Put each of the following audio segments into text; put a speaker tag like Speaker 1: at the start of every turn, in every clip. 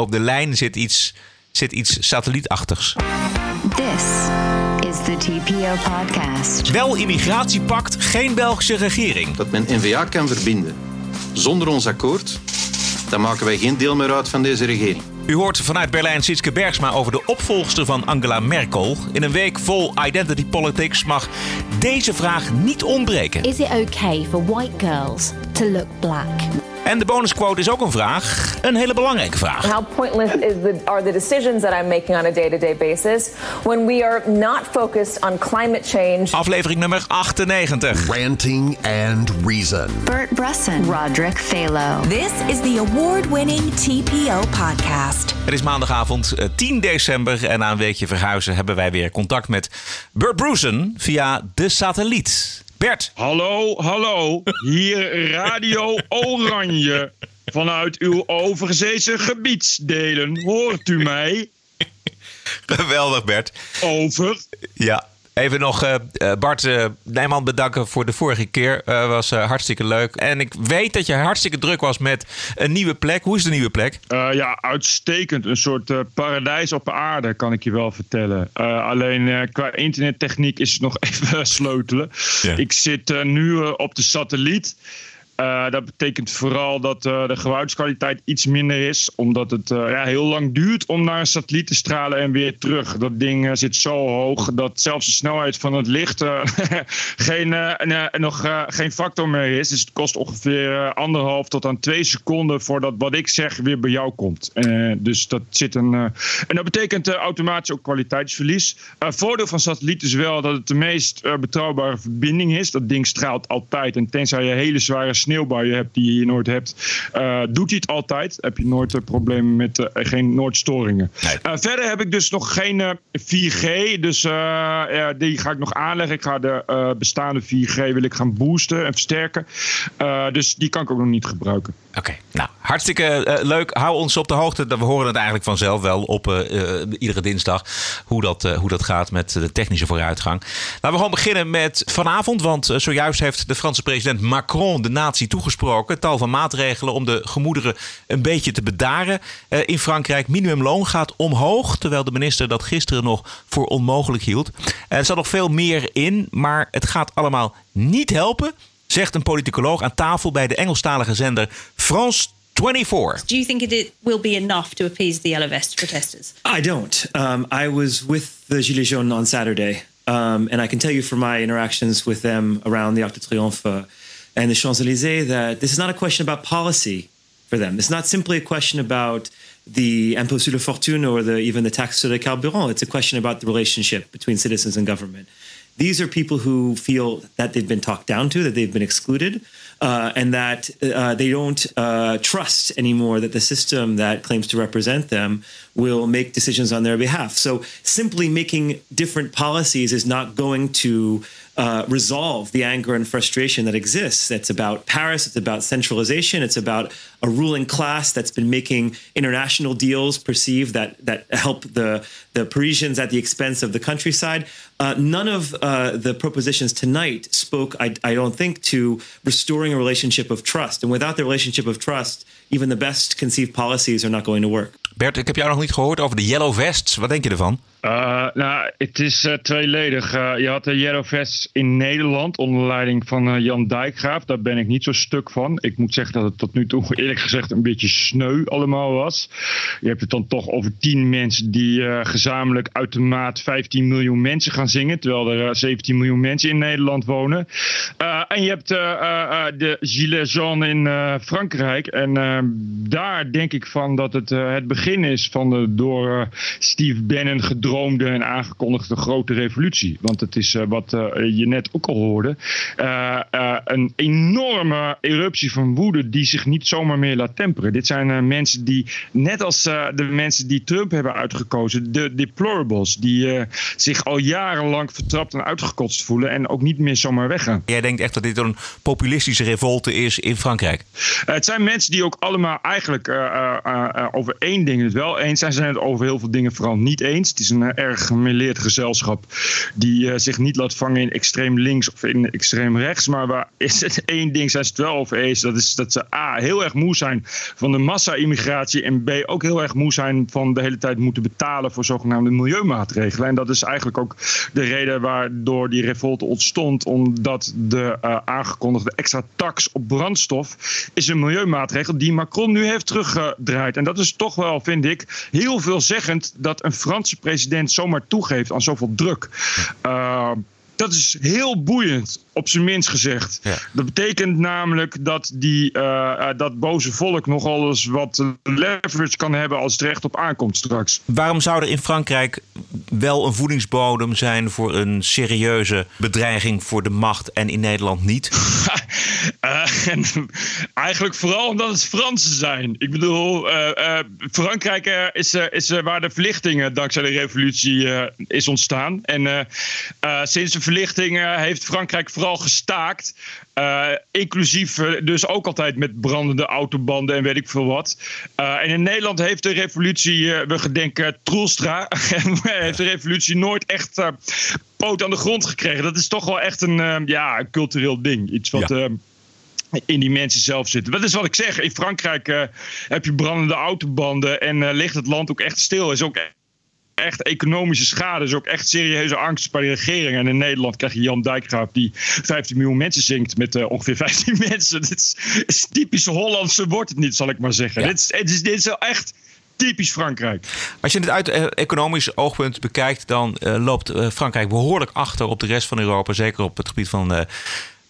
Speaker 1: op de lijn zit iets, zit iets satellietachtigs.
Speaker 2: This is the TPO podcast.
Speaker 1: Wel immigratiepact, geen Belgische regering.
Speaker 3: dat men NVA kan verbinden zonder ons akkoord, dan maken wij geen deel meer uit van deze regering.
Speaker 1: U hoort vanuit Berlijn Sietske Bergsma over de opvolgster van Angela Merkel. In een week vol identity politics mag deze vraag niet ontbreken.
Speaker 4: Is it okay for white girls to look black?
Speaker 1: En de bonusquote is ook een vraag, een hele belangrijke vraag.
Speaker 5: How pointless is the, are the decisions that I'm making on a day to day basis when we are not focused on climate change?
Speaker 1: Aflevering nummer 98.
Speaker 6: Ranting and Reason.
Speaker 2: Bert Bresson, Roderick Phalo.
Speaker 4: This is the award winning TPO podcast.
Speaker 1: Het is maandagavond eh, 10 december en na een weekje verhuizen hebben wij weer contact met Bert Brusen via de satelliet. Bert,
Speaker 7: Hallo, hallo. Hier Radio Oranje. Vanuit uw overzeese gebiedsdelen. Hoort u mij?
Speaker 1: geweldig Bert.
Speaker 7: Over.
Speaker 1: Ja, even nog eh, eh, Bart eh, Nijman bedanken voor de vorige keer. Eh, was hartstikke leuk. En ik weet dat je hartstikke druk was met een nieuwe plek. Hoe is de nieuwe plek?
Speaker 7: Ja, uitstekend. Een soort paradijs op aarde, kan ik je wel vertellen. Alleen qua internettechniek is het nog even sleutelen.
Speaker 1: Ja.
Speaker 7: Ik zit nu op de satelliet. Eh, dat betekent vooral dat eh, de geluidskwaliteit iets minder is. Omdat het eh, ja, heel lang duurt om naar een satelliet te stralen en weer terug. Dat ding zit zo hoog dat zelfs de snelheid van het licht geen, nog geen factor meer is. Dus het kost ongeveer anderhalf tot aan twee seconden voordat wat ik zeg weer bij jou komt. Dus dat zit een. en dat betekent automatisch ook kwaliteitsverlies. Voordeel van satelliet is wel dat het de meest betrouwbare verbinding is. Dat ding straalt altijd. En tenzij je hele zware sneeuwbuien hebt die je hier nooit hebt, eh, doet hij het altijd. Heb je nooit eh, problemen met eh, geen noordstoringen.
Speaker 1: Nee.
Speaker 7: Verder heb ik dus nog geen eh, 4G. Dus die ga ik nog aanleggen. Ik ga de bestaande 4G wil ik gaan boosten en versterken. Dus die kan ik ook nog niet gebruiken.
Speaker 1: Oké, nou hartstikke leuk. Hou ons op de hoogte. We horen het eigenlijk vanzelf wel op iedere dinsdag hoe dat, hoe dat gaat met de technische vooruitgang. Laten we gewoon beginnen met vanavond. Want zojuist heeft de Franse president Macron de natie toegesproken. Tal van maatregelen om de gemoederen een beetje te bedaren. Eh, in Frankrijk minimumloon gaat omhoog. Terwijl de minister dat gisteren nog voor onmogelijk hield. Eh, er zat nog veel meer in. Maar het gaat allemaal niet helpen. Zegt een politicoloog aan tafel bij de Engelstalige zender France 24.
Speaker 8: Do you think it will be enough to appease the yellow vest protesters?
Speaker 9: I don't. Um, I was with the Gilets jaunes on Saturday, um, and I can tell you from my interactions with them around the Arc de Triomphe uh, and the Champs Elysees that this is not a question about policy for them. It's not simply a question about the impôt sur la fortune or the, even the tax sur le carburant. It's a question about the relationship between citizens and government. These are people who feel that they've been talked down to, that they've been excluded, uh, and that uh, they don't uh, trust anymore that the system that claims to represent them will make decisions on their behalf. So simply making different policies is not going to uh, resolve the anger and frustration that exists. It's about Paris, it's about centralization, it's about a ruling class that's been making international deals perceive that that help the the Parisians at the expense of the countryside. Uh, none of uh, the propositions tonight spoke, I, I don't think, to restoring a relationship of trust. And without the relationship of trust, even the best conceived policies are not going to work.
Speaker 1: Bert, ik heb jou nog niet gehoord over de Yellow Vests. Wat denk je ervan?
Speaker 7: Uh, nou, het is uh, tweeledig. Uh, je had de Yellow Vests in Nederland onder leiding van Jan Dijkgraaf. Daar ben ik niet zo stuk van. Ik moet zeggen dat het tot nu toe eerlijk gezegd een beetje sneu allemaal was. Je hebt het dan toch over tien mensen die gezamenlijk uit de maat 15 miljoen mensen gaan zingen. Terwijl er 17 miljoen mensen in Nederland wonen. en je hebt de Gilets jaunes in Frankrijk. En daar denk ik van dat het het begin is van de door Steve Bannon gedroomde en aangekondigde grote revolutie. Want het is uh, wat je net ook al hoorde. Een enorme eruptie van woede die zich niet zomaar meer laat temperen. Dit zijn mensen die, net als de mensen die Trump hebben uitgekozen, de deplorables, die zich al jarenlang vertrapt en uitgekotst voelen en ook niet meer zomaar weggaan.
Speaker 1: Jij denkt echt dat dat dit een populistische revolte is in Frankrijk?
Speaker 7: het zijn mensen die ook allemaal eigenlijk uh, uh, over één ding het wel eens zijn. Ze zijn het over heel veel dingen vooral niet eens. Het is een erg gemeleerd gezelschap die zich niet laat vangen in extreem links of in extreem rechts. Maar waar is het één ding zijn ze het wel over eens. Dat is dat ze A, heel erg moe zijn van de massa-immigratie. En B, ook heel erg moe zijn van de hele tijd moeten betalen voor zogenaamde milieumaatregelen. En dat is eigenlijk ook de reden waardoor die revolte ontstond. Omdat de aangekondigde extra tax op brandstof is een milieumaatregel die Macron nu heeft teruggedraaid. En dat is toch wel, vind ik, heel veelzeggend dat een Franse president zomaar toegeeft aan zoveel druk. Uh, dat is heel boeiend, op zijn minst gezegd. Dat betekent namelijk dat die, uh, dat boze volk nogal eens wat leverage kan hebben als het recht op aankomt straks.
Speaker 1: Waarom zou er in Frankrijk wel een voedingsbodem zijn voor een serieuze bedreiging voor de macht en in Nederland niet?
Speaker 7: uh, eigenlijk vooral omdat het Fransen zijn. Ik bedoel, Frankrijk is, is waar de verlichtingen dankzij de revolutie is ontstaan. En sinds de verlichting heeft Frankrijk vooral gestaakt. Uh, inclusief uh, dus ook altijd met brandende autobanden en weet ik veel wat. Uh, en in Nederland heeft de revolutie, we gedenken Troelstra, heeft de revolutie nooit echt poot aan de grond gekregen. Dat is toch wel echt een, ja, een cultureel ding. Iets wat... Ja in die mensen zelf zitten. Dat is wat ik zeg. In Frankrijk heb je brandende autobanden en ligt het land ook echt stil. Is ook echt economische schade, is ook echt serieuze angst bij de regering. En in Nederland krijg je Jan Dijkgraaf die 15 miljoen mensen zingt met uh, ongeveer 15 mensen. Dit is, is typisch Hollandse wordt het niet, zal ik maar zeggen. Dit, is, dit, is, dit is echt typisch Frankrijk.
Speaker 1: Als je het uit economisch oogpunt bekijkt, dan uh, loopt uh, Frankrijk behoorlijk achter op de rest van Europa. Zeker op het gebied van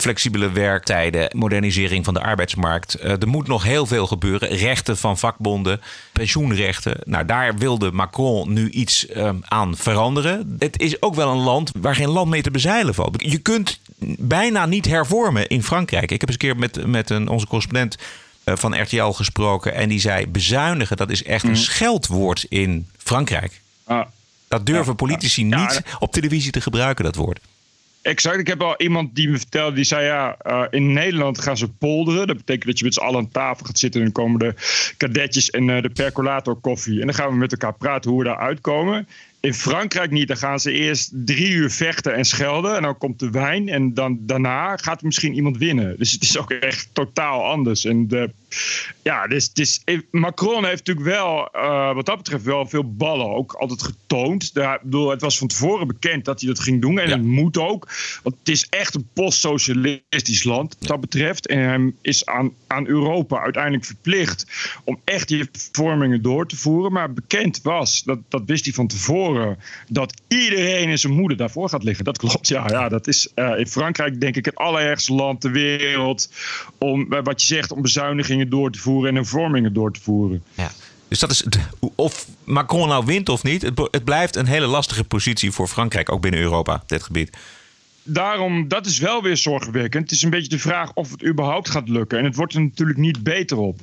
Speaker 1: flexibele werktijden, modernisering van de arbeidsmarkt. Uh, er moet nog heel veel gebeuren. Rechten van vakbonden, pensioenrechten. Nou, daar wilde Macron nu iets uh, aan veranderen. Het is ook wel een land waar geen land mee te bezeilen valt. Je kunt bijna niet hervormen in Frankrijk. Ik heb eens een keer met, met een, onze correspondent uh, van RTL gesproken. En die zei: bezuinigen, dat is echt een scheldwoord in Frankrijk. Ah. Dat durven politici niet op televisie te gebruiken, dat woord.
Speaker 7: Exact. Ik heb al iemand die me vertelde, die zei ja, uh, in Nederland gaan ze polderen. Dat betekent dat je met z'n allen aan tafel gaat zitten en dan komen de kadetjes en uh, de percolator koffie. En dan gaan we met elkaar praten hoe we daar uitkomen. In Frankrijk niet. Dan gaan ze eerst drie uur vechten en schelden. En dan komt de wijn. En dan, daarna gaat misschien iemand winnen. Dus het is ook echt totaal anders. En de, ja, dus, dus, Macron heeft natuurlijk wel, uh, wat dat betreft, wel veel ballen ook altijd getoond. Daar, bedoel, het was van tevoren bekend dat hij dat ging doen. En ja. het moet ook. Want het is echt een post-socialistisch land, wat dat betreft. En hij is aan, aan Europa uiteindelijk verplicht om echt die vormingen door te voeren. Maar bekend was, dat, dat wist hij van tevoren dat iedereen in zijn moeder daarvoor gaat liggen. Dat klopt, ja. ja dat is uh, in Frankrijk denk ik het allerergste land ter wereld om, uh, wat je zegt, om bezuinigingen door te voeren en hervormingen door te voeren.
Speaker 1: Ja. Dus dat is, of Macron nou wint of niet, het, het blijft een hele lastige positie voor Frankrijk, ook binnen Europa, dit gebied
Speaker 7: daarom, dat is wel weer zorgwekkend. Het is een beetje de vraag of het überhaupt gaat lukken. En het wordt er natuurlijk niet beter op.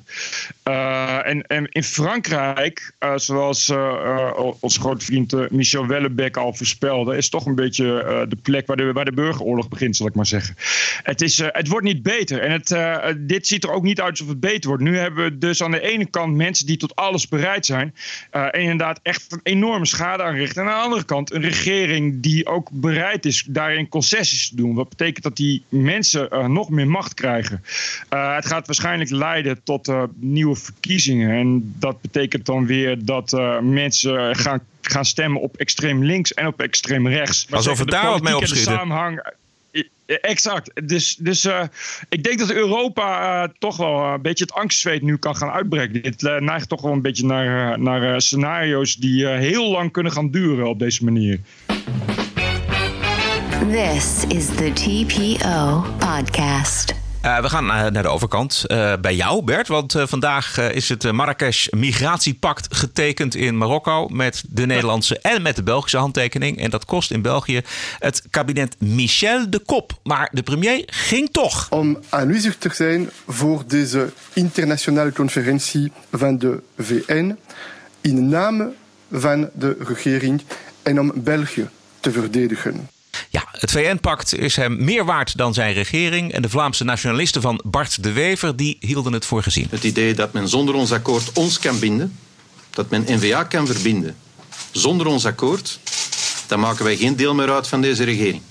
Speaker 7: Uh, en, en, in Frankrijk, uh, zoals uh, onze grote vriend Michel Wellebec al voorspelde, is toch een beetje de plek waar de, waar de burgeroorlog begint, zal ik maar zeggen. Het, is, het wordt niet beter. En het, dit ziet er ook niet uit alsof het beter wordt. Nu hebben we dus aan de ene kant mensen die tot alles bereid zijn. en inderdaad echt een enorme schade aanrichten. En aan de andere kant een regering die ook bereid is daarin concessies te doen. Wat betekent dat die mensen uh, nog meer macht krijgen. Uh, het gaat waarschijnlijk leiden tot uh, nieuwe verkiezingen. En dat betekent dan weer dat mensen gaan, gaan stemmen op extreem links en op extreem rechts.
Speaker 1: Maar Alsof het daar wat mee opschieten.
Speaker 7: Exact. Dus, dus uh, ik denk dat Europa uh, toch wel een beetje het angstzweet nu kan gaan uitbreken. Dit uh, neigt toch wel een beetje naar, naar scenario's die heel lang kunnen gaan duren op deze manier.
Speaker 2: This is the TPO podcast.
Speaker 1: Uh, we gaan uh, naar de overkant uh, bij jou, Bert. Want vandaag is het Marrakesh Migratiepact getekend in Marokko. Met de Nederlandse en met de Belgische handtekening. En dat kost in België het kabinet Michel de Kop. Maar de premier ging toch.
Speaker 10: Om aanwezig te zijn voor deze internationale conferentie van de VN. In naam van de regering en om België te verdedigen.
Speaker 1: Ja, Het VN-pact is hem meer waard dan zijn regering. En de Vlaamse nationalisten van Bart de Wever die hielden het voor gezien.
Speaker 3: Het idee dat men zonder ons akkoord ons kan binden, dat men NVA kan verbinden zonder ons akkoord, dan maken wij geen deel meer uit van deze regering.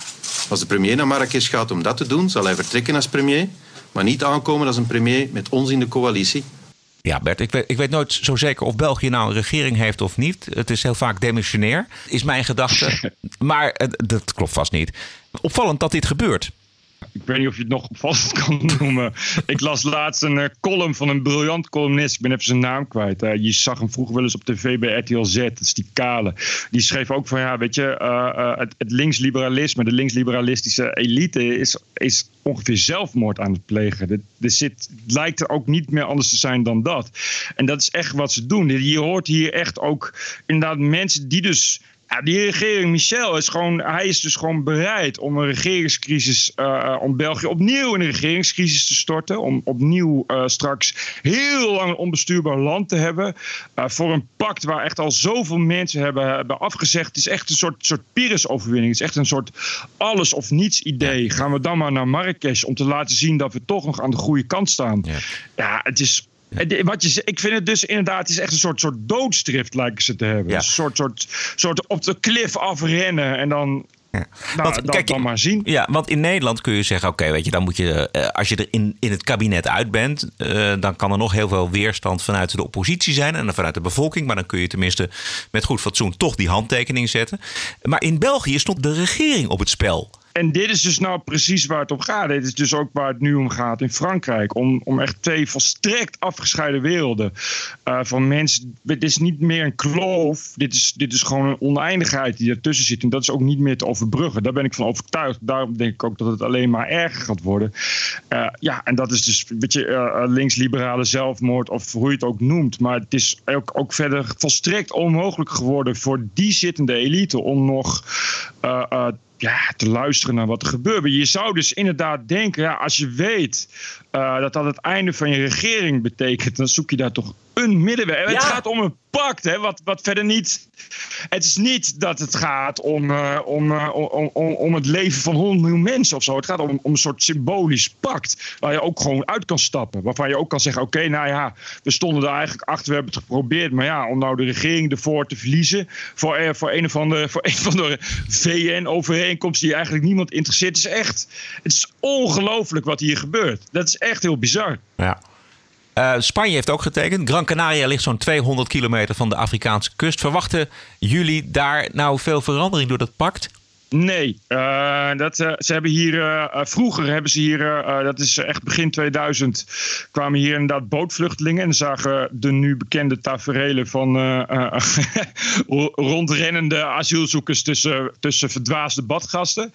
Speaker 3: Als de premier naar Marrakesh gaat om dat te doen, zal hij vertrekken als premier, maar niet aankomen als een premier met ons in de coalitie.
Speaker 1: Ja, Bert, ik weet, ik weet nooit zo zeker of België nou een regering heeft of niet. Het is heel vaak demissionair, is mijn gedachte. maar eh, dat klopt vast niet. Opvallend dat dit gebeurt.
Speaker 7: Ik weet niet of je het nog opvallend kan noemen. Ik las laatst een uh, column van een briljant columnist. Ik ben even zijn naam kwijt. Je zag hem vroeger wel eens op tv bij RTL Z. Dat is die kale. Die schreef ook van ja, weet je, uh, het, het linksliberalisme, de linksliberalistische elite is, is ongeveer zelfmoord aan het plegen. Zit, het lijkt er ook niet meer anders te zijn dan dat. En dat is echt wat ze doen. Je hoort hier echt ook inderdaad mensen die dus ja, die regering Michel is gewoon, hij is dus gewoon bereid om een regeringscrisis, uh, om België opnieuw in een regeringscrisis te storten. Om opnieuw uh, straks heel lang een onbestuurbaar land te hebben. Uh, voor een pact waar echt al zoveel mensen hebben, hebben afgezegd. Het is echt een soort, soort Pyrrhus-overwinning. Het is echt een soort alles of niets idee. Gaan we dan maar naar Marrakesh om te laten zien dat we toch nog aan de goede kant staan. Ja, ja het is wat je, ik vind het dus inderdaad, het is echt een soort, soort doodstrift lijken ze te hebben. Een soort, soort, soort op de klif afrennen en dan ja. Nou, want, kijk, dan maar zien.
Speaker 1: Ja, want in Nederland kun je zeggen: oké, weet je, dan moet je, uh, als je er in, in het kabinet uit bent, uh, dan kan er nog heel veel weerstand vanuit de oppositie zijn en vanuit de bevolking. Maar dan kun je tenminste met goed fatsoen toch die handtekening zetten. Maar in België stond de regering op het spel.
Speaker 7: En dit is dus nou precies waar het om gaat. Dit is dus ook waar het nu om gaat in Frankrijk. Om, om echt twee volstrekt afgescheiden werelden. Uh, van mensen. Dit is niet meer een kloof. Dit is, dit is gewoon een oneindigheid die ertussen zit. En dat is ook niet meer te overbruggen. Daar ben ik van overtuigd. Daarom denk ik ook dat het alleen maar erger gaat worden. Uh, ja, en dat is dus, weet je, uh, linksliberale zelfmoord of hoe je het ook noemt. Maar het is ook, ook verder volstrekt onmogelijk geworden voor die zittende elite om nog ja, te luisteren naar wat er gebeurt. Je zou dus inderdaad denken, ja, als je weet uh, dat dat het einde van je regering betekent, dan zoek je daar toch een middenweg. Het gaat om een pact, hè, wat, wat verder niet. Het is niet dat het gaat om, uh, om, uh, om, om, om het leven van 100 miljoen mensen of zo. Het gaat om, om een soort symbolisch pact. Waar je ook gewoon uit kan stappen. Waarvan je ook kan zeggen: oké, okay, nou ja, we stonden er eigenlijk achter, we hebben het geprobeerd. Maar ja, om nou de regering ervoor te verliezen. Voor, voor een of andere, voor een van de VN-overeenkomst die eigenlijk niemand interesseert. Het is echt. Het is ongelooflijk wat hier gebeurt. Dat is echt heel bizar.
Speaker 1: Ja. Uh, Spanje heeft ook getekend. Gran Canaria ligt zo'n 200 kilometer van de Afrikaanse kust. Verwachten jullie daar nou veel verandering door dat pact?
Speaker 7: Nee, uh, dat, uh, ze hebben hier uh, vroeger hebben ze hier, dat is echt begin 2000, kwamen hier inderdaad bootvluchtelingen en zagen de nu bekende taferelen van rondrennende asielzoekers tussen, tussen verdwaasde badgasten.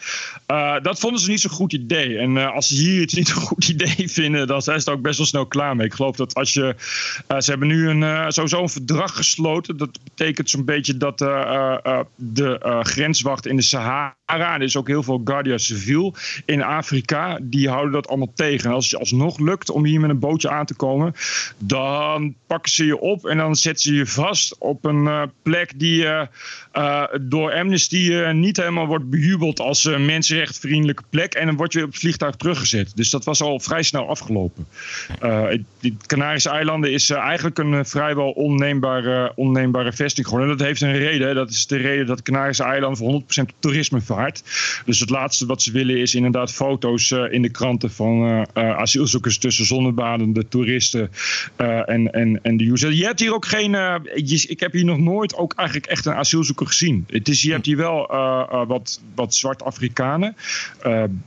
Speaker 7: dat vonden ze niet zo'n goed idee. En als ze hier iets niet een goed idee vinden, dan zijn ze er ook best wel snel klaar mee. Ik geloof dat als je, ze hebben nu een, sowieso een verdrag gesloten. Dat betekent zo'n beetje dat de grenswacht in de Sahara time er is ook heel veel Guardia Civil in Afrika. Die houden dat allemaal tegen. En als het alsnog lukt om hier met een bootje aan te komen, dan pakken ze je op en dan zetten ze je vast op een uh, plek die uh, door Amnesty niet helemaal wordt bejubeld als een mensenrechtvriendelijke plek. En dan word je op het vliegtuig teruggezet. Dus dat was al vrij snel afgelopen. de Canarische eilanden is eigenlijk een vrijwel onneembare, onneembare vesting geworden. En dat heeft een reden. Dat is de reden dat de Canarische eilanden voor 100% toerisme Dus het laatste wat ze willen is inderdaad foto's in de kranten van asielzoekers tussen zonnebadende toeristen en, en, en de user. Je hebt hier ook geen. Je, ik heb hier nog nooit ook eigenlijk echt een asielzoeker gezien. Het is, je hebt hier wel wat, wat zwart-Afrikanen,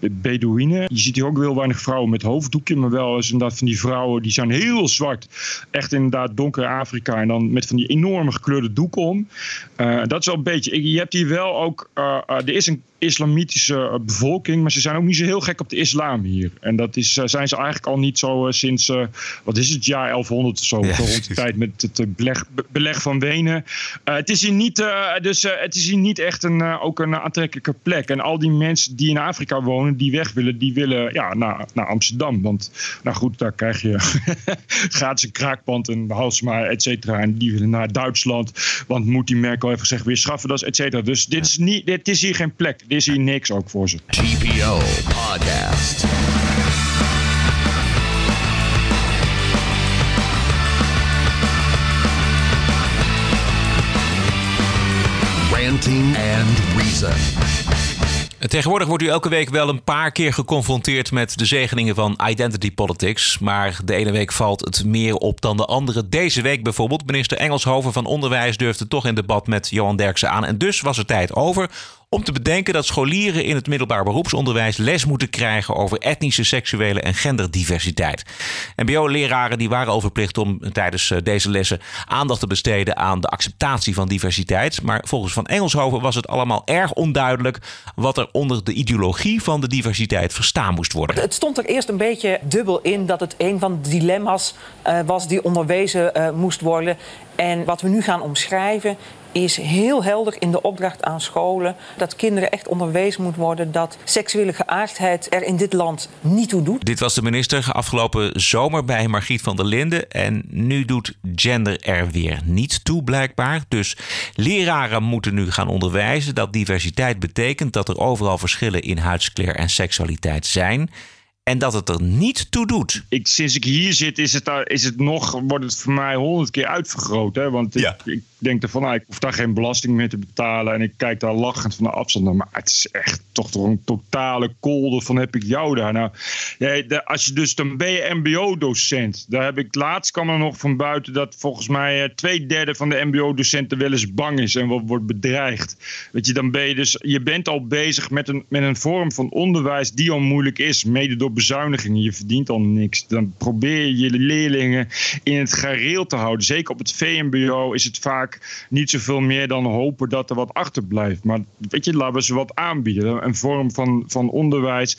Speaker 7: Bedouinen. Je ziet hier ook heel weinig vrouwen met hoofddoekje, maar wel eens inderdaad van die vrouwen die zijn heel zwart. Echt inderdaad donker Afrika en dan met van die enorme gekleurde doeken om. dat is wel een beetje. Je hebt hier wel ook. er is een islamitische eh, bevolking, maar ze zijn ook niet zo heel gek op de islam hier. En dat is, eh, zijn ze eigenlijk al niet zo eh, sinds, wat is het, jaar 1100 of zo, ja, rond de tijd met het beleg, beleg van Wenen. het is hier niet, dus het is hier niet echt een, ook een aantrekkelijke plek. En al die mensen die in Afrika wonen, die weg willen, die willen ja, naar, naar Amsterdam. Want, nou goed, daar krijg je gratis een kraakpand en Halsma, et cetera. En die willen naar Duitsland, want moet die Merkel even zeggen, weer schaffen dat, et cetera. Dus dit is, niet, dit is hier geen plek plek. Is hier niks ook voor ze.
Speaker 6: TPO Podcast. Ranting and Reason.
Speaker 1: Tegenwoordig wordt u elke week wel een paar keer geconfronteerd met de zegeningen van identity politics. Maar de ene week valt het meer op dan de andere. Deze week bijvoorbeeld. Minister Engelshoven van Onderwijs durfde toch in debat met Johan Derksen aan. En dus was er tijd over om te bedenken dat scholieren in het middelbaar beroepsonderwijs les moeten krijgen over etnische, seksuele en genderdiversiteit. MBO-leraren die waren al verplicht om tijdens eh, deze lessen aandacht te besteden aan de acceptatie van diversiteit. Maar volgens Van Engelshoven was het allemaal erg onduidelijk wat er onder de ideologie van de diversiteit verstaan moest worden.
Speaker 11: Het stond er eerst een beetje dubbel in dat het een van de dilemma's uh, was die onderwezen uh, moest worden. En wat we nu gaan omschrijven is heel helder in de opdracht aan scholen dat kinderen echt onderwezen moet worden dat seksuele geaardheid er in dit land niet toe doet.
Speaker 1: Dit was de minister afgelopen zomer bij Margriet van der Linden. En nu doet gender er weer niet toe, blijkbaar. Dus leraren moeten nu gaan onderwijzen dat diversiteit betekent dat er overal verschillen in huidskleur en seksualiteit zijn en dat het er niet toe doet.
Speaker 7: Ik, sinds ik hier zit, is het, daar, is het nog, wordt het voor mij honderd keer uitvergroot. Hè? Want ja. ik, ik, denk ervan, nou, ik hoef daar geen belasting meer te betalen. En ik kijk daar lachend van de afstand naar. Maar het is echt toch een totale kolder van heb ik jou daar. Nou, ja, als je dus, dan ben je mbo-docent. Daar heb ik laatst kwam er nog van buiten dat volgens mij uh, twee derde van de mbo-docenten wel eens bang is en wordt bedreigd. Weet je, dan ben je dus, je bent al bezig met een, met een vorm van onderwijs die al moeilijk is. Mede door bezuinigingen. Je verdient al niks. Dan probeer je je leerlingen in het gareel te houden. Zeker op het VMBO is het vaak niet zoveel meer dan hopen dat er wat achterblijft. Maar weet je, laten we ze wat aanbieden. Een vorm van, van onderwijs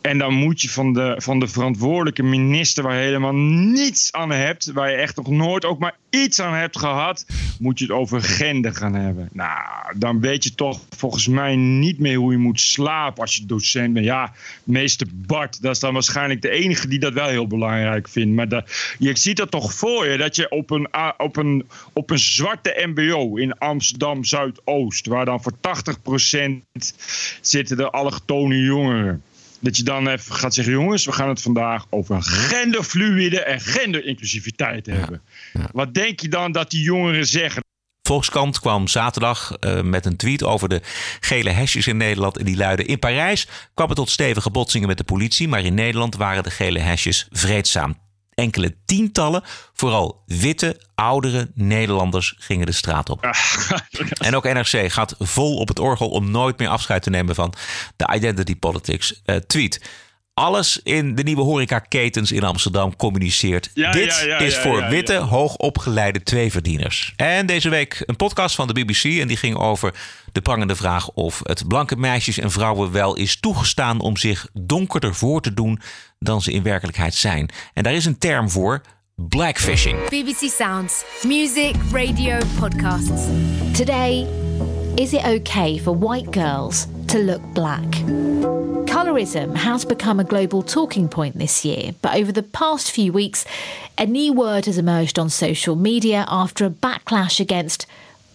Speaker 7: en dan moet je van de, van de verantwoordelijke minister, waar je helemaal niets aan hebt, waar je echt nog nooit ook maar iets aan hebt gehad, moet je het over gender gaan hebben. Nou, dan weet je toch volgens mij niet meer hoe je moet slapen als je docent bent. Ja, meester Bart, dat is dan waarschijnlijk de enige die dat wel heel belangrijk vindt. Maar je ziet dat toch voor je, dat je op een, op een, op een zwarte mbo in Amsterdam Zuidoost, waar dan voor 80% zitten de allochtone jongeren dat je dan even gaat zeggen: jongens, we gaan het vandaag over genderfluïde en genderinclusiviteit hebben. Wat denk je dan dat die jongeren zeggen?
Speaker 1: Volkskrant kwam zaterdag uh, met een tweet over de gele hesjes in Nederland. En die luidde: In Parijs kwam het tot stevige botsingen met de politie. Maar in Nederland waren de gele hesjes vreedzaam enkele tientallen, vooral witte, oudere Nederlanders gingen de straat op. en ook NRC gaat vol op het orgel om nooit meer afscheid te nemen van de identity politics. Uh, tweet. Alles in de nieuwe horecaketens in Amsterdam communiceert.
Speaker 7: Ja,
Speaker 1: Dit
Speaker 7: ja, ja,
Speaker 1: is voor witte, hoogopgeleide tweeverdieners. En deze week een podcast van de BBC. En die ging over de prangende vraag of het blanke meisjes en vrouwen wel is toegestaan om zich donkerder voor te doen dan ze in werkelijkheid zijn. En daar is een term voor. Blackfishing.
Speaker 12: BBC Sounds. Music, radio, podcasts. Today, is it okay for white girls to look black? Colorism has become a global talking point this year, but over the past few weeks, a new word has emerged on social media after a backlash against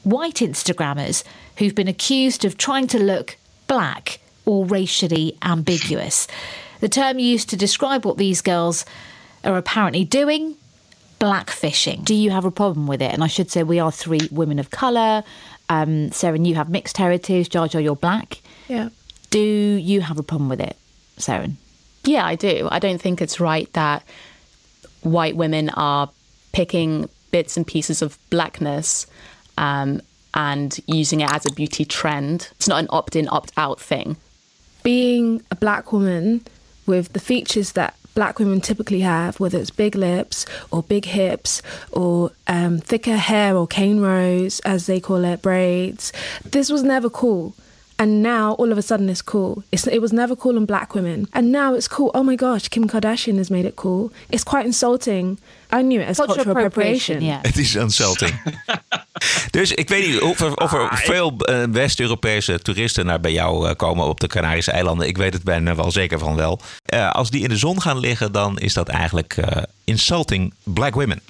Speaker 12: white Instagrammers who've been accused of trying to look black or racially ambiguous. The term used to describe what these girls are apparently doing blackfishing. Do you have a problem with it? And I should say, we are three women of colour. Um, Sarah, you have mixed heritage. Jar Jar, you're black.
Speaker 13: Yeah.
Speaker 12: Do you have a problem with it, Sarah?
Speaker 13: Yeah, I do. I don't think it's right that white women are picking bits and pieces of blackness um, and using it as a beauty trend. It's not an opt in, opt out thing.
Speaker 14: Being a black woman with the features that black women typically have, whether it's big lips or big hips or um, thicker hair or cane rows, as they call it, braids, this was never cool. And now all of a sudden it's cool. It's, it was never cool in black women. And now it's cool. Oh my gosh, Kim Kardashian has made it cool. It's quite insulting. I knew it as cultural, cultural appropriation.
Speaker 12: Yeah.
Speaker 1: Het is insulting. dus ik weet niet of er, of er veel uh, West-Europese toeristen naar bij jou uh, komen op de Canarische eilanden. Ik weet het bijna wel zeker van wel. Uh, als die in de zon gaan liggen, dan is dat eigenlijk insulting black women.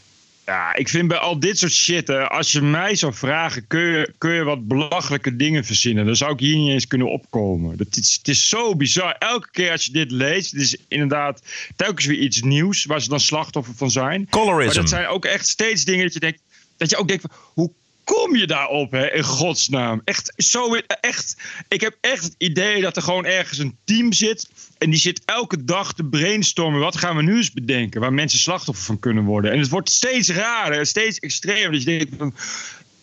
Speaker 7: Ja, ik vind bij al dit soort shit, hè, als je mij zou vragen, kun je, kun je wat belachelijke dingen verzinnen? Dan zou ik hier niet eens kunnen opkomen. Dat is, het is zo bizar. Elke keer als je dit leest, het is inderdaad telkens weer iets nieuws waar ze dan slachtoffer van zijn.
Speaker 1: Colorism.
Speaker 7: Maar dat zijn ook echt steeds dingen dat je denkt, dat je ook denkt, van, hoe kom je daarop, hè, in godsnaam? Echt, zo, echt, ik heb echt het idee dat er gewoon ergens een team zit. En die zit elke dag te brainstormen. Wat gaan we nu eens bedenken? Waar mensen slachtoffer van kunnen worden. En het wordt steeds raarder, steeds extremer. Dus je denkt van.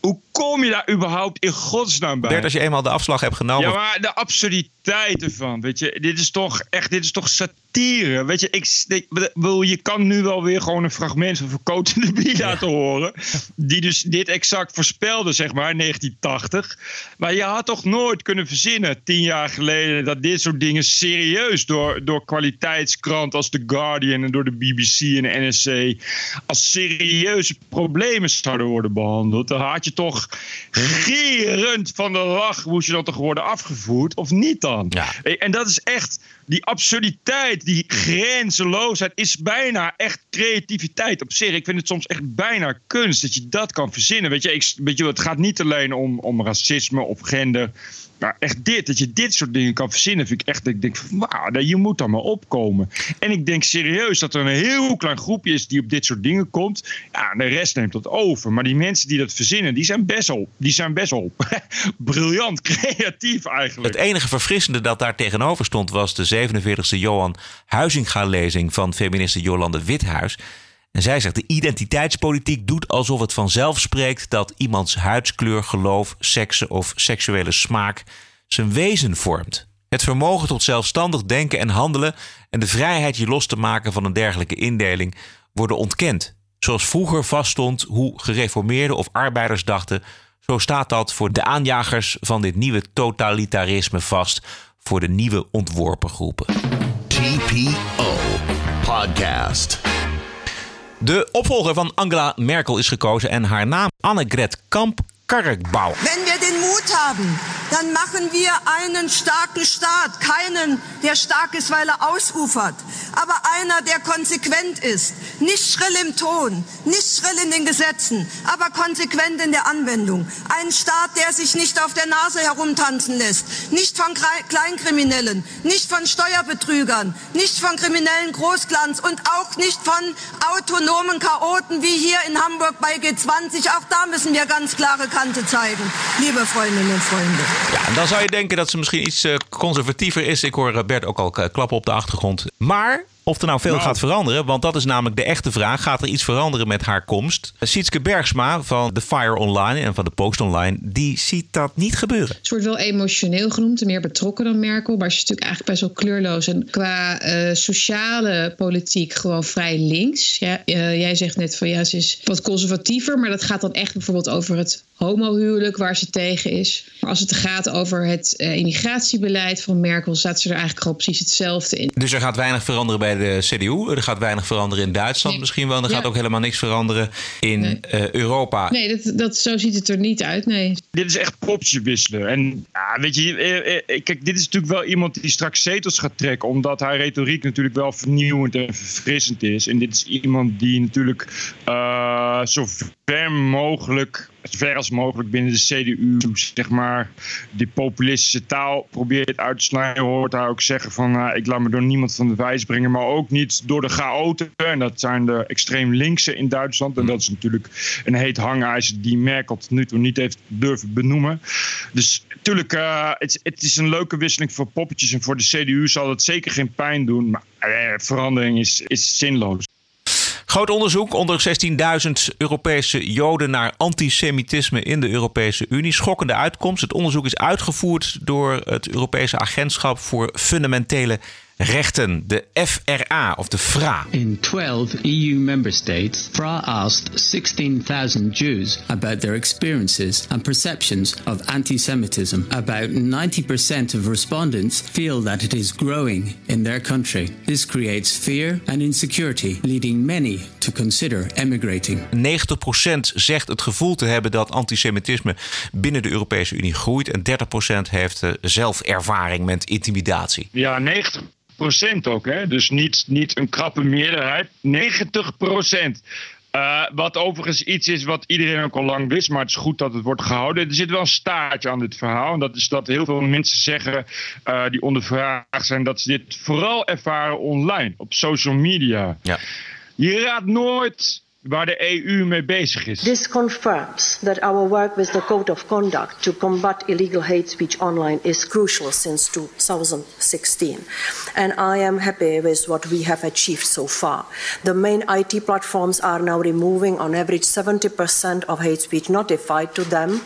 Speaker 7: Hoe kom je daar überhaupt in godsnaam bij?
Speaker 1: Bert, als je eenmaal de afslag hebt genomen.
Speaker 7: Ja, maar de absurditeit ervan, weet je, dit is toch echt, dit is toch satire, weet je. Ik, ik wil, je kan nu wel weer gewoon een fragment van Verkoot de Bie laten horen, die dus dit exact voorspelde, zeg maar, in 1980. Maar je had toch nooit kunnen verzinnen, tien jaar geleden, dat dit soort dingen serieus door, door kwaliteitskranten als The Guardian en door de BBC en de NSC als serieuze problemen zouden worden behandeld. Dan had je toch gierend van de lach moest je dan toch worden afgevoerd, of niet dan? En dat is echt, die absurditeit, die grenzeloosheid is bijna echt creativiteit op zich. Ik vind het soms echt bijna kunst dat je dat kan verzinnen. Weet je, ik, weet je het gaat niet alleen om, om racisme of gender. Maar echt dit, dat je dit soort dingen kan verzinnen, vind ik echt. Ik denk wauw, je moet dan maar opkomen. En ik denk serieus dat er een heel klein groepje is die op dit soort dingen komt. Ja, de rest neemt dat over. Maar die mensen die dat verzinnen, die zijn best wel, die zijn best wel briljant, creatief eigenlijk.
Speaker 1: Het enige verfrissende dat daar tegenover stond was de 47e Johan Huizinga-lezing van feministe Jolande Withuis. En zij zegt: de identiteitspolitiek doet alsof het vanzelf spreekt dat iemands huidskleur, geloof, seksen of seksuele smaak zijn wezen vormt. Het vermogen tot zelfstandig denken en handelen en de vrijheid je los te maken van een dergelijke indeling worden ontkend. Zoals vroeger vaststond hoe gereformeerden of arbeiders dachten, zo staat dat voor de aanjagers van dit nieuwe totalitarisme vast voor de nieuwe ontworpen groepen.
Speaker 6: TPO Podcast.
Speaker 1: De opvolger van Angela Merkel is gekozen en haar naam Annegret Kamp-Karrenbauer.
Speaker 15: Wenn wir den Mut haben, dann machen wir einen starken Staat. Keinen, der stark ist, weil er ausufert, aber einer, der konsequent ist. Nicht schrill im Ton, nicht schrill in den Gesetzen, aber konsequent in der Anwendung. Ein Staat, der sich nicht auf der Nase herumtanzen lässt. Nicht von Kleinkriminellen, nicht von Steuerbetrügern, nicht von kriminellen Großglanz und auch nicht von autonomen Chaoten wie hier in Hamburg bei G20. Auch da müssen wir ganz klare Kante zeigen, liebe Freundinnen und Freunde.
Speaker 1: Ja, en dan zou je denken dat ze misschien iets uh, conservatiever is. Ik hoor Bert ook al klappen op de achtergrond. Maar of er nou veel
Speaker 7: Nou.
Speaker 1: gaat veranderen, want dat is namelijk de echte vraag. Gaat er iets veranderen met haar komst? Sietske Bergsma van The Fire Online en van de Post Online, die ziet dat niet gebeuren.
Speaker 16: Ze wordt wel emotioneel genoemd en meer betrokken dan Merkel. Maar ze is natuurlijk eigenlijk best wel kleurloos. En qua eh, sociale politiek gewoon vrij links. Ja, eh, jij zegt net van ja, ze is wat conservatiever. Maar dat gaat dan echt bijvoorbeeld over het homohuwelijk waar ze tegen is. Maar als het gaat over het eh, immigratiebeleid van Merkel... staat ze er eigenlijk gewoon precies hetzelfde in.
Speaker 1: Dus er gaat weinig veranderen bij de CDU. Er gaat weinig veranderen in Duitsland misschien wel. En er
Speaker 16: Ja.
Speaker 1: gaat ook helemaal niks veranderen in eh, Europa.
Speaker 16: Nee, dat, dat, zo ziet het er niet uit, nee.
Speaker 7: Dit is echt popje wisselen. En ja, weet je, eh, eh, kijk, dit is natuurlijk wel iemand die straks zetels gaat trekken, omdat haar retoriek natuurlijk wel vernieuwend en verfrissend is. En dit is iemand die natuurlijk eh, zo ver mogelijk, ver als mogelijk binnen de CDU, zeg maar, die populistische taal probeert uit te snijden. Je hoort haar ook zeggen van, eh, ik laat me door niemand van de wijs brengen, maar ook niet door de chaoten. En dat zijn de extreem linkse in Duitsland. En dat is natuurlijk een heet hangijzer die Merkel tot nu toe niet heeft durven benoemen. Dus natuurlijk, eh, het, het is een leuke wisseling voor poppetjes. En voor de CDU zal het zeker geen pijn doen. Maar eh, verandering is, is zinloos.
Speaker 1: Groot onderzoek onder 16.000 Europese Joden naar antisemitisme in de Europese Unie. Schokkende uitkomst. Het onderzoek is uitgevoerd door het Europese Agentschap voor Fundamentele Rechten, de FRA of de FRA.
Speaker 17: In 12 EU member states, FRA asked 16,000 Jews about their experiences and perceptions of anti Semitism. About 90% of respondents feel that it is growing in their country. This creates fear and insecurity, leading many to consider emigrating.
Speaker 1: 90% zegt het gevoel te hebben dat antisemitisme binnen de Europese Unie groeit. En 30% heeft eh, zelf ervaring met intimidatie.
Speaker 7: Ja, 90 ook, hè? Dus niet, niet een krappe meerderheid. 90% Uh, wat overigens iets is wat iedereen ook al lang wist, maar het is goed dat het wordt gehouden. Er zit wel een staartje aan dit verhaal. En dat is dat heel veel mensen zeggen uh, die ondervraagd zijn dat ze dit vooral ervaren online, op social media.
Speaker 1: Ja.
Speaker 7: Je raadt nooit waar de EU mee bezig is.
Speaker 18: This confirms that our work with the Code of Conduct to combat illegal hate speech online is crucial since 2016. And I am happy with what we have achieved so far. The main IT platforms are now removing on average 70% of hate speech notified to them.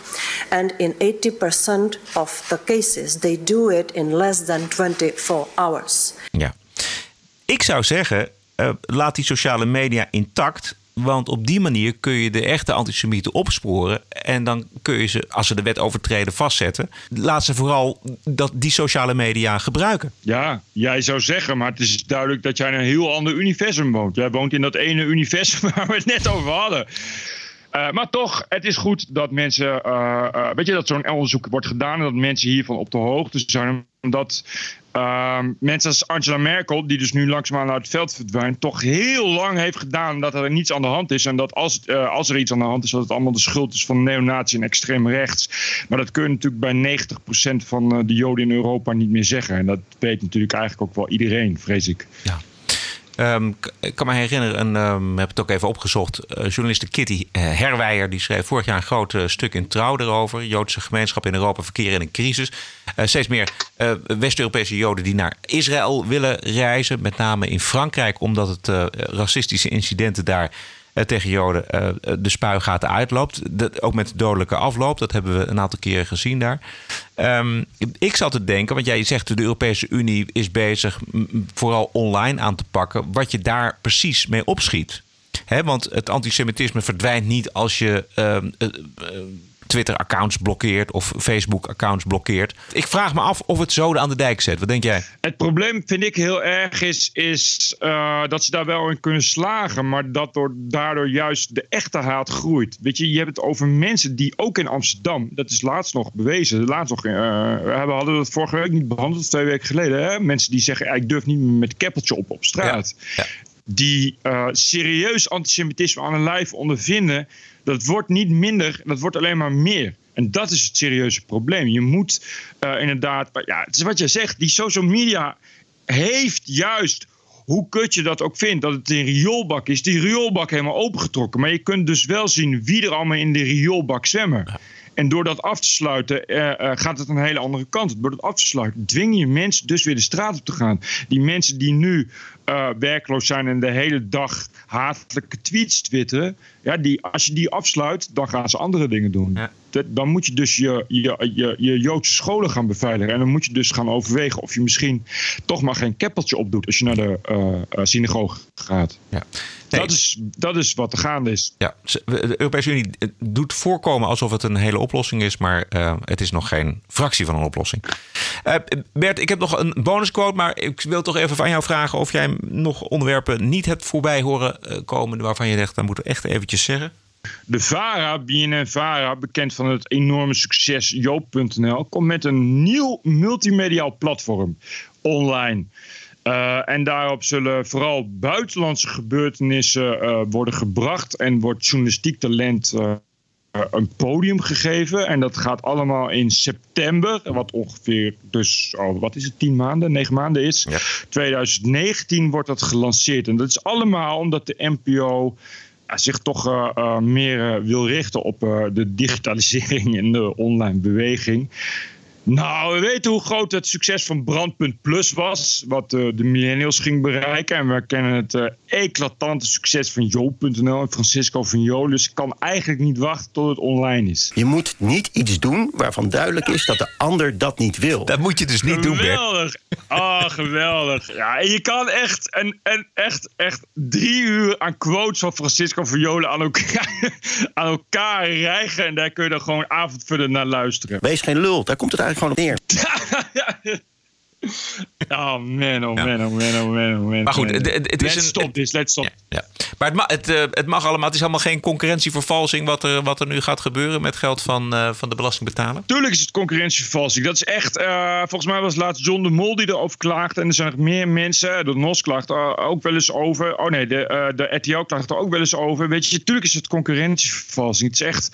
Speaker 18: And in 80% of the cases, they do it in less than 24 hours.
Speaker 1: Ja. Ik zou zeggen, uh, laat die sociale media intact Want op die manier kun je de echte antisemieten opsporen. En dan kun je ze, als ze de wet overtreden, vastzetten. Laat ze vooral dat, die sociale media gebruiken.
Speaker 7: Ja, jij zou zeggen, maar het is duidelijk dat jij in een heel ander universum woont. Jij woont in dat ene universum waar we het net over hadden. Uh, maar toch, het is goed dat mensen. Uh, uh, weet je, dat zo'n onderzoek wordt gedaan. En dat mensen hiervan op de hoogte zijn. Omdat mensen als Angela Merkel, die dus nu langzaamaan uit het veld verdwijnt. toch heel lang heeft gedaan dat er niets aan de hand is. En dat als, als er iets aan de hand is, dat het allemaal de schuld is van neonazi en extreem rechts. Maar dat kun je natuurlijk bij 90% van de Joden in Europa niet meer zeggen. En dat weet natuurlijk eigenlijk ook wel iedereen, vrees ik.
Speaker 1: Ja. Um, ik kan me herinneren, en um, heb het ook even opgezocht. Uh, journaliste Kitty uh, Herwijer die schreef vorig jaar een groot uh, stuk in Trouw erover. Joodse gemeenschap in Europa verkeren in een crisis. steeds meer West-Europese Joden die naar Israël willen reizen. Met name in Frankrijk, omdat het racistische incidenten daar tegen Joden uh, de spuigaten uitloopt. Dat, ook met dodelijke afloop. Dat hebben we een aantal keren gezien daar. Um, ik zat te denken, want jij zegt de Europese Unie is bezig vooral online aan te pakken. Wat je daar precies mee opschiet. Want het antisemitisme verdwijnt niet als je. Uh, uh, Twitter-accounts blokkeert of Facebook-accounts blokkeert. Ik vraag me af of het zo aan de dijk zet. Wat denk jij?
Speaker 7: Het probleem vind ik heel erg is, is uh, dat ze daar wel in kunnen slagen, maar dat door, daardoor juist de echte haat groeit. Weet je, je hebt het over mensen die ook in Amsterdam, dat is laatst nog bewezen, laatst nog, uh, we hadden dat vorige week niet behandeld, twee weken geleden. Hè? Mensen die zeggen, ik durf niet meer met keppeltje op op straat. Ja. Ja. Die uh, serieus antisemitisme aan hun lijf ondervinden dat wordt niet minder, dat wordt alleen maar meer. En dat is het serieuze probleem. Je moet uh, inderdaad, ja, het is wat je zegt, die social media heeft juist hoe kut je dat ook vindt, dat het een rioolbak is, die rioolbak helemaal opengetrokken. Maar je kunt dus wel zien wie er allemaal in de rioolbak zwemmen. En door dat af te sluiten uh, uh, gaat het een hele andere kant. Door dat af te sluiten dwing je mensen dus weer de straat op te gaan. Die mensen die nu uh, werkloos zijn en de hele dag hatelijke tweets twitteren. Ja, die, als je die afsluit, dan gaan ze andere dingen doen. Ja. Dan moet je dus je, je, je, je Joodse scholen gaan beveiligen. En dan moet je dus gaan overwegen of je misschien toch maar geen keppeltje opdoet als je naar de uh, synagoge gaat.
Speaker 1: Ja.
Speaker 7: Dat, is, dat is wat er gaande is.
Speaker 1: Ja, de Europese Unie doet voorkomen alsof het een hele oplossing is, maar uh, het is nog geen fractie van een oplossing. Uh, Bert, ik heb nog een bonusquote, maar ik wil toch even van jou vragen of jij nog onderwerpen niet hebt voorbij horen komen waarvan je zegt, dat moeten we echt eventjes zeggen.
Speaker 7: De VARA, BNN VARA, bekend van het enorme succes Joop.nl, komt met een nieuw multimediaal platform online. Uh, en daarop zullen vooral buitenlandse gebeurtenissen uh, worden gebracht en wordt journalistiek talent uh, een podium gegeven. En dat gaat allemaal in september, wat ongeveer dus, oh, wat is het, tien maanden, negen maanden is. Ja. 2019 wordt dat gelanceerd. En dat is allemaal omdat de NPO zich toch uh, uh, meer uh, wil richten op de digitalisering en de online beweging. Nou, we weten hoe groot het succes van Brandpunt Plus was. Wat uh, de millennials ging bereiken. En we kennen het uh, eclatante succes van Jo.nl en Francisco van Jo. Dus ik kan eigenlijk niet wachten tot het online is.
Speaker 19: Je moet niet iets doen waarvan duidelijk is dat de ander dat niet wil.
Speaker 1: Dat moet je dus niet
Speaker 7: geweldig.
Speaker 1: doen,
Speaker 7: Geweldig. Ah, oh, geweldig. Ja, en je kan echt, en, en echt, echt drie uur aan quotes van Francisco van Jolen aan elkaar, aan elkaar rijgen. En daar kun je dan gewoon avondvullen naar luisteren.
Speaker 19: Wees geen lul, daar komt het eigenlijk gewoon neer.
Speaker 7: Oh man, oh man, oh man, oh man, oh man.
Speaker 1: Maar goed, het- het- het is
Speaker 7: let's
Speaker 1: een-
Speaker 7: stop this, let's stop.
Speaker 1: Ja. Maar het, ma het, eh, het mag allemaal. Het is allemaal geen concurrentievervalsing wat er, wat er nu gaat gebeuren met geld van, eh, van de belastingbetaler.
Speaker 7: Tuurlijk is het concurrentievervalsing. Dat is echt. eh, volgens mij was laatst John de Mol die erover klaagde. En er zijn nog meer mensen. De NOS klaagt ook wel eens over. Oh nee, de, de RTL klaagt er ook wel eens over. Weet je, tuurlijk is het concurrentievervalsing. Het is echt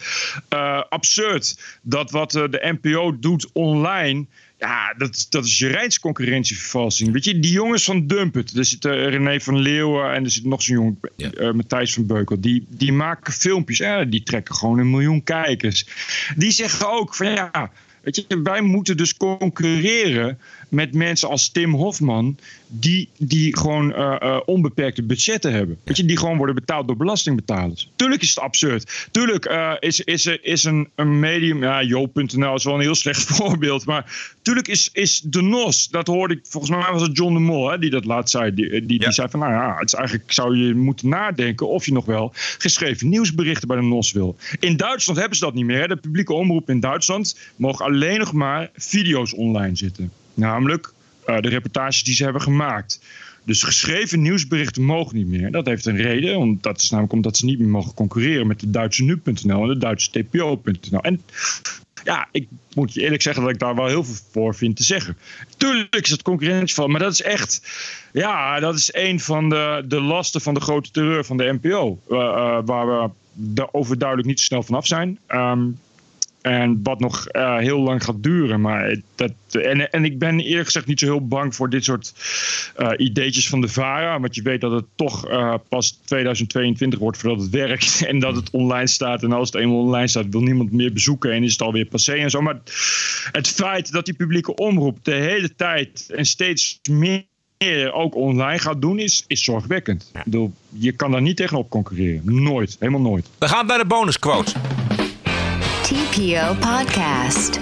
Speaker 7: absurd dat wat de NPO doet online. Ja, dat, dat is je reins concurrentievervalsing. Weet je, die jongens van Dumpet. Er zit eh, René van Leeuwen en er zit nog zo'n jongen, eh, Matthijs van Beukel. Die, die maken filmpjes. Eh, die trekken gewoon een miljoen kijkers. Die zeggen ook van ja, weet je, wij moeten dus concurreren met mensen als Tim Hofman. Die, die gewoon eh, eh, onbeperkte budgetten hebben. Weet je, die gewoon worden betaald door belastingbetalers. Tuurlijk is het absurd. Tuurlijk eh, is, is, is een, een medium. Ja, Joop.nl is wel een heel slecht voorbeeld. Maar tuurlijk is, is de NOS. Dat hoorde ik. Volgens mij was het John de Mol hè, die dat laatst zei. Die, die, die zei van nou ja, het is eigenlijk zou je moeten nadenken of je nog wel geschreven nieuwsberichten bij de NOS wil. In Duitsland hebben ze dat niet meer. Hè. De publieke omroep in Duitsland mogen alleen nog maar video's online zitten. Namelijk eh, de reportages die ze hebben gemaakt. Dus geschreven nieuwsberichten mogen niet meer. Dat heeft een reden. Want dat is namelijk omdat ze niet meer mogen concurreren met de Duitse nu.nl en de Duitse tpo.nl. En ja, ik moet je eerlijk zeggen dat ik daar wel heel veel voor vind te zeggen. Tuurlijk is het concurrentieval, maar dat is echt... Ja, dat is een van de, de lasten van de grote terreur van de NPO. eh, eh, waar we de overduidelijk niet zo snel vanaf zijn. Ehm, en wat nog eh, heel lang gaat duren. Maar dat, en, en ik ben eerlijk gezegd niet zo heel bang voor dit soort eh, ideetjes van de VARA. Want je weet dat het toch eh, pas 2022 wordt voordat het werkt. En dat het online staat. En als het eenmaal online staat, wil niemand meer bezoeken. En is het alweer passé en zo. Maar het feit dat die publieke omroep de hele tijd en steeds meer ook online gaat doen, is, is zorgwekkend. Ik bedoel, je kan daar niet tegenop concurreren. Nooit. Helemaal nooit.
Speaker 1: We gaan bij de bonusquote.
Speaker 2: TPO Podcast.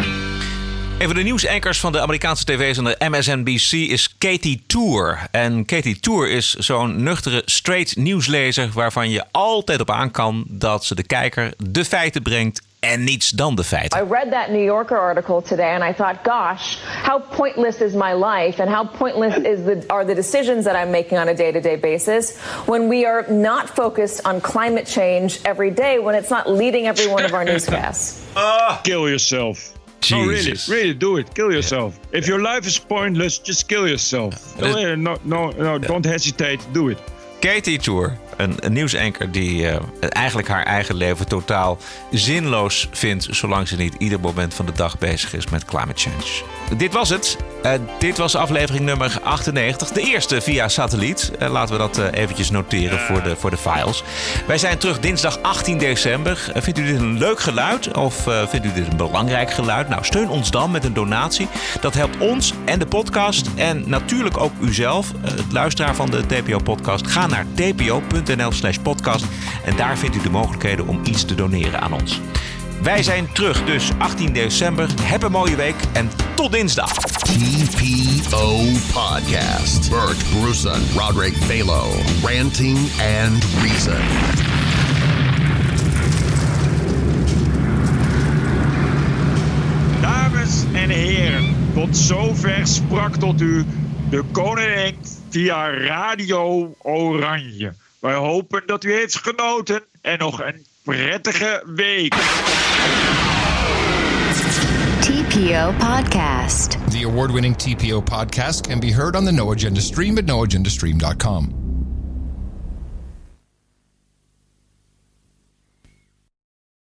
Speaker 1: Een van de nieuwsankers van de Amerikaanse tv-zender MSNBC is Katie Tour. En Katie Tour is zo'n nuchtere straight nieuwslezer waarvan je altijd op aan kan dat ze de kijker de feiten brengt en niets dan de feiten.
Speaker 5: I read that New Yorker article today and I thought, gosh, how pointless is my life and how pointless is the, are the decisions that I'm making on a day to day basis when we are not focused on climate change every day when it's not leading every one of our newscasts.
Speaker 7: Kill yourself. No, really,
Speaker 1: Jesus.
Speaker 7: really do it. Kill yourself. If your life is pointless, just kill yourself. No, no, no, no don't hesitate. Do it.
Speaker 1: Katie Tour, een, een nieuwsanker die eh, eigenlijk haar eigen leven totaal zinloos vindt, zolang ze niet ieder moment van de dag bezig is met climate change. Dit was het. Eh, dit was aflevering nummer 98. De eerste via satelliet. Eh, laten we dat eventjes noteren voor, de, voor de files. Wij zijn terug dinsdag 18 december. Vindt u dit een leuk geluid of vindt u dit een belangrijk geluid? Nou, steun ons dan met een donatie. Dat helpt ons en de podcast en natuurlijk ook uzelf, het luisteraar van de TPO-podcast. Ga naar tpo.nl slash podcast en daar vindt u de mogelijkheden om iets te doneren aan ons. Wij zijn terug dus 18 december. Heb een mooie week en tot dinsdag.
Speaker 6: TPO Podcast. Bert Bruson, Roderick Balo, Ranting and Reason.
Speaker 7: Dames en heren, tot zover sprak tot u de koning via Radio Oranje. Wij hopen dat u heeft genoten en nog een prettige week.
Speaker 2: TPO Podcast.
Speaker 20: The award winning TPO podcast can be heard on the No Agenda stream at noagendastream.com.